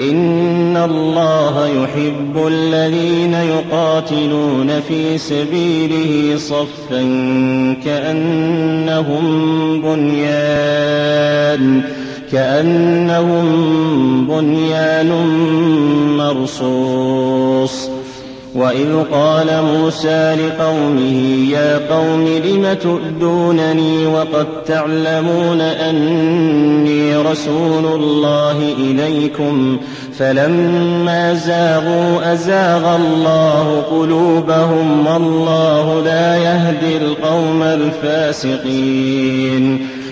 إن الله يحب الذين يقاتلون في سبيله صفا كأنهم بنيان كأنهم بنيان مرصوص وإذ قال موسى لقومه يا قوم لم تؤذونني وقد تعلمون أني رسول الله إليكم فلما زاغوا أزاغ الله قلوبهم والله لا يهدي القوم الفاسقين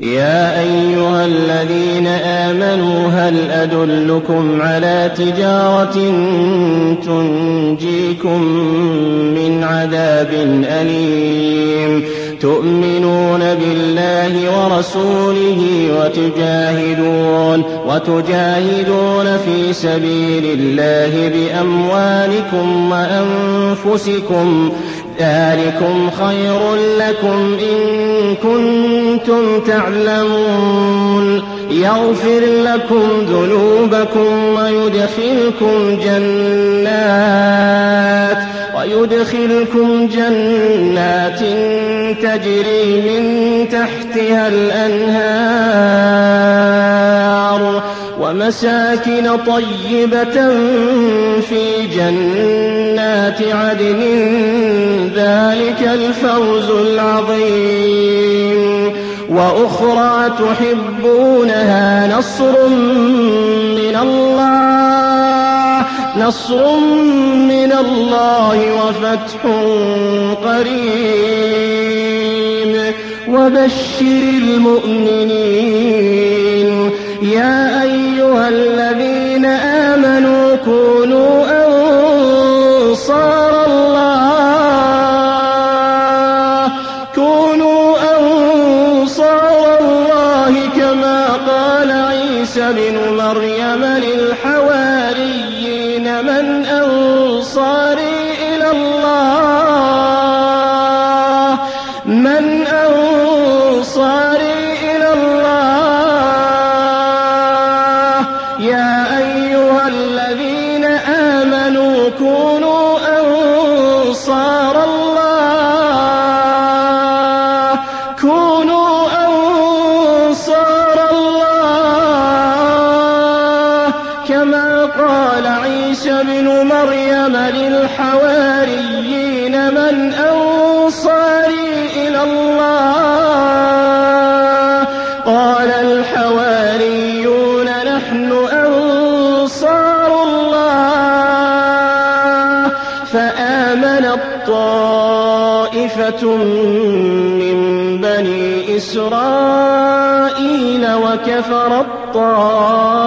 يا أيها الذين آمنوا هل أدلكم على تجارة تنجيكم من عذاب أليم؟ تؤمنون بالله ورسوله وتجاهدون وتجاهدون في سبيل الله بأموالكم وأنفسكم ذلكم خير لكم إن كنتم تعلمون. يغفر لكم ذنوبكم ويدخلكم جنات ويدخلكم جنات تجري من تحتها الأنهار. ومساكن طيبة في جنات عدن ذلك الفوز العظيم. وأخرى تحبونها نصر من الله نصر من الله وفتح قريب. وبشر المؤمنين يا أيها الذين آمنوا عيسى بن مريم للحواريين من أنصاري إلى الله من أنصاري إلى الله. يا أيها الذين آمنوا كونوا أنصار الله كونوا أنصار مريم للحواريين من أنصاري إلى الله. قال الحواريون نحن أنصار الله. فآمنت طائفة من بني إسرائيل وكفرت طائفة